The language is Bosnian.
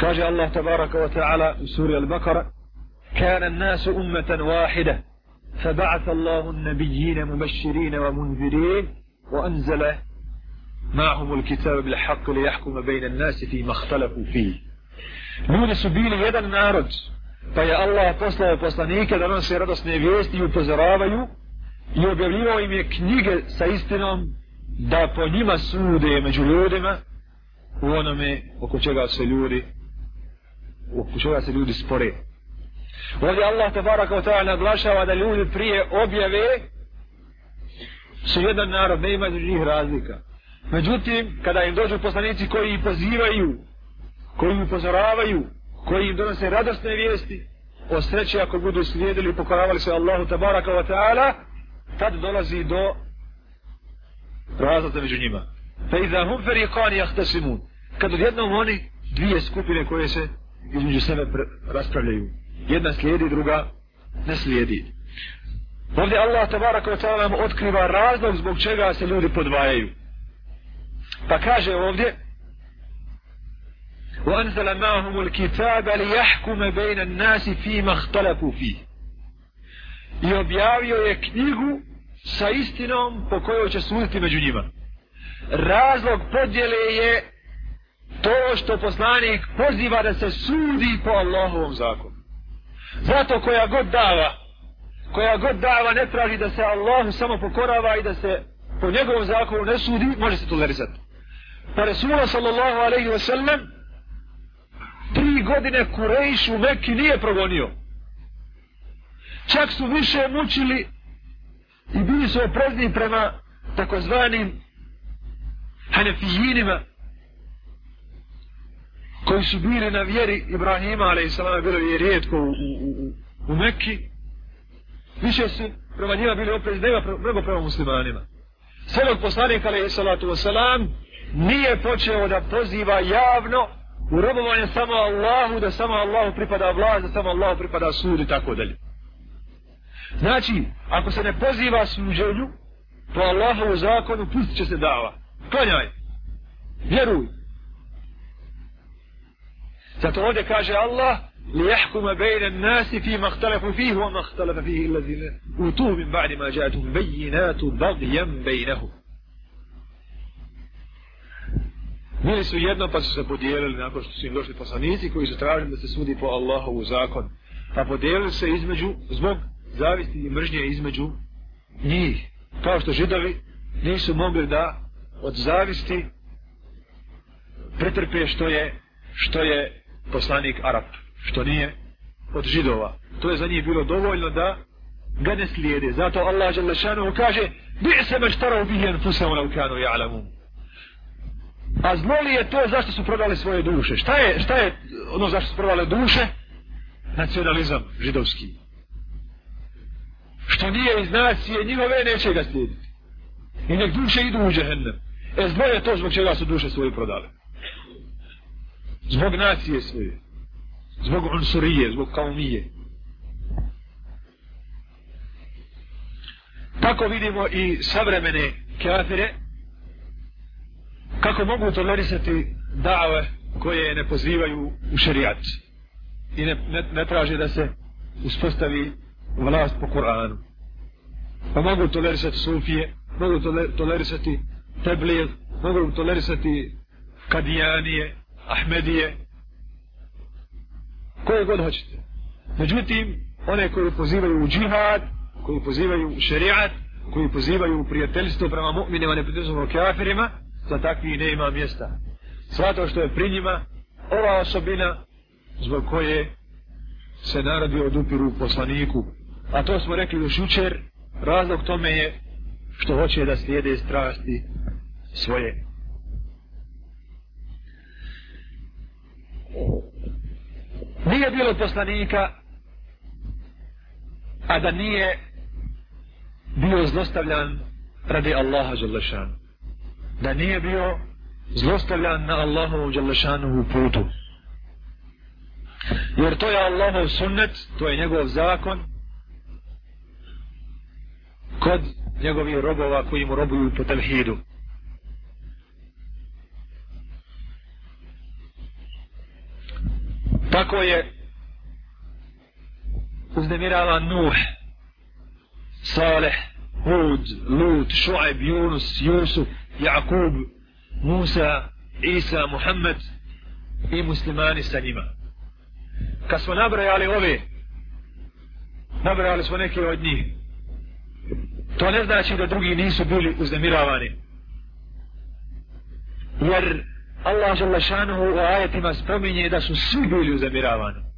كاجا الله تبارك وتعالى في سورة البقرة كان الناس أمة واحدة فبعث الله النبيين مبشرين ومنذرين وأنزل معهم الكتاب بالحق ليحكم بين الناس فيما اختلفوا فيه. نون سبيل يدا نارد فيا الله تصلى وبصنيك دران سيرد سنفيست يبزراب يو يبليو ام كنيج سيستنام دا po njima sude među ljudima u onome oko čega se ljudi oko čega se ljudi spore. Ovdje Allah tebara kao ta'ala naglašava da ljudi prije objave su jedan narod, ne ima njih razlika. Međutim, kada im dođu poslanici koji ih pozivaju, koji ih upozoravaju, koji im donose radosne vijesti, o sreći ako budu slijedili i pokoravali se Allahu tabaraka wa ta'ala, tad dolazi do razlata među njima. Fe iza hum feriqani jahtasimun. Kad odjednom oni dvije skupine koje se između sebe raspravljaju. Jedna slijedi, druga ne slijedi. Ovdje Allah tabaraka wa ta'ala nam otkriva razlog zbog čega se ljudi podvajaju. Pa kaže ovdje وأنزل معهم الكتاب ليحكم بين الناس فيما اختلفوا فيه i objavio je knjigu sa istinom po kojoj će suditi među njima. Razlog podjele je to što poslanik poziva da se sudi po Allahovom zakonu. Zato koja god dava, koja god dava ne traži da se Allahu samo pokorava i da se po njegovom zakonu ne sudi, može se tolerisati. Pa Resula sallallahu alaihi wa sallam tri godine Kurejš u Mekki nije progonio. Čak su više mučili i bili su oprezni prema takozvanim hanefijinima koji su bili na vjeri Ibrahima a.s. bilo je rijetko u, u, u, u Mekki više su prema njima bili oprezni nego prema muslimanima sve dok poslanik a.s. nije počeo da poziva javno u robovanje samo Allahu, da samo Allahu pripada vlast, da samo Allahu pripada sud i tako dalje. Znači, ako se ne poziva suđenju, po Allahovu zakonu, pustit će se dava. Klanjaj. Vjeruj. Zato ovdje kaže Allah, li jahkuma bejna nasi fi ma htalafu fihi, wa ma htalafa fihi illazine utuhu min ba'di ma jatum bejinatu bagjem bejnahu. Bili su jedno pa su se podijelili nakon što su im došli poslanici koji su tražili da se sudi po Allahovu zakon. Pa podijelili se između, zbog zavisti i mržnje između njih. Kao što židovi nisu mogli da od zavisti pretrpe što je, što je poslanik Arab. Što nije od židova. To je za njih bilo dovoljno da ga ne slijede. Zato Allah kaže bi se meštarao bihen fusama laukanu ja'lamun. A zlo li je to zašto su prodali svoje duše? Šta je, šta je ono zašto su prodali duše? Nacionalizam židovski. Što nije iz nacije njihove, neće ga slijediti. I nek duše idu u džehennem. E zlo je to zbog čega su duše svoje prodale. Zbog nacije svoje. Zbog unsurije, zbog kaumije. Tako vidimo i savremene kafire, kako mogu tolerisati dave koje ne pozivaju u šerijat i ne, ne, ne traže da se uspostavi vlast po Kur'anu. Pa mogu tolerisati sufije, mogu tolerisati teblir, mogu tolerisati kadijanije, ahmedije, koje god hoćete. Međutim, one koji pozivaju u džihad, koji pozivaju u šerijat, koji pozivaju u prijateljstvo prema mu'minima, neprijateljstvo kafirima, za takvi ne ima mjesta. Svato što je pri njima ova osobina zbog koje se narodi odupiru poslaniku. A to smo rekli još jučer, razlog tome je što hoće da slijede strasti svoje. Nije bilo poslanika, a da nije bio zlostavljan radi Allaha Đalešanu da nije bio zlostavljan na Allahovu Đalešanovu putu. Jer to je Allahov sunnet, to je njegov zakon kod njegovih robova koji mu robuju po tevhidu. Tako je uznemirala Nuh, Saleh, Hud, Lut, Šuaib, Yunus, Jusuf, Jakub, Musa, Isa, Muhammed i muslimani sa njima. Kad smo nabrajali ove, nabrajali smo neke od njih, to ne znači da drugi nisu bili uznemiravani. Jer Allah Želešanuhu u ajetima spominje da su svi bili uznemiravani.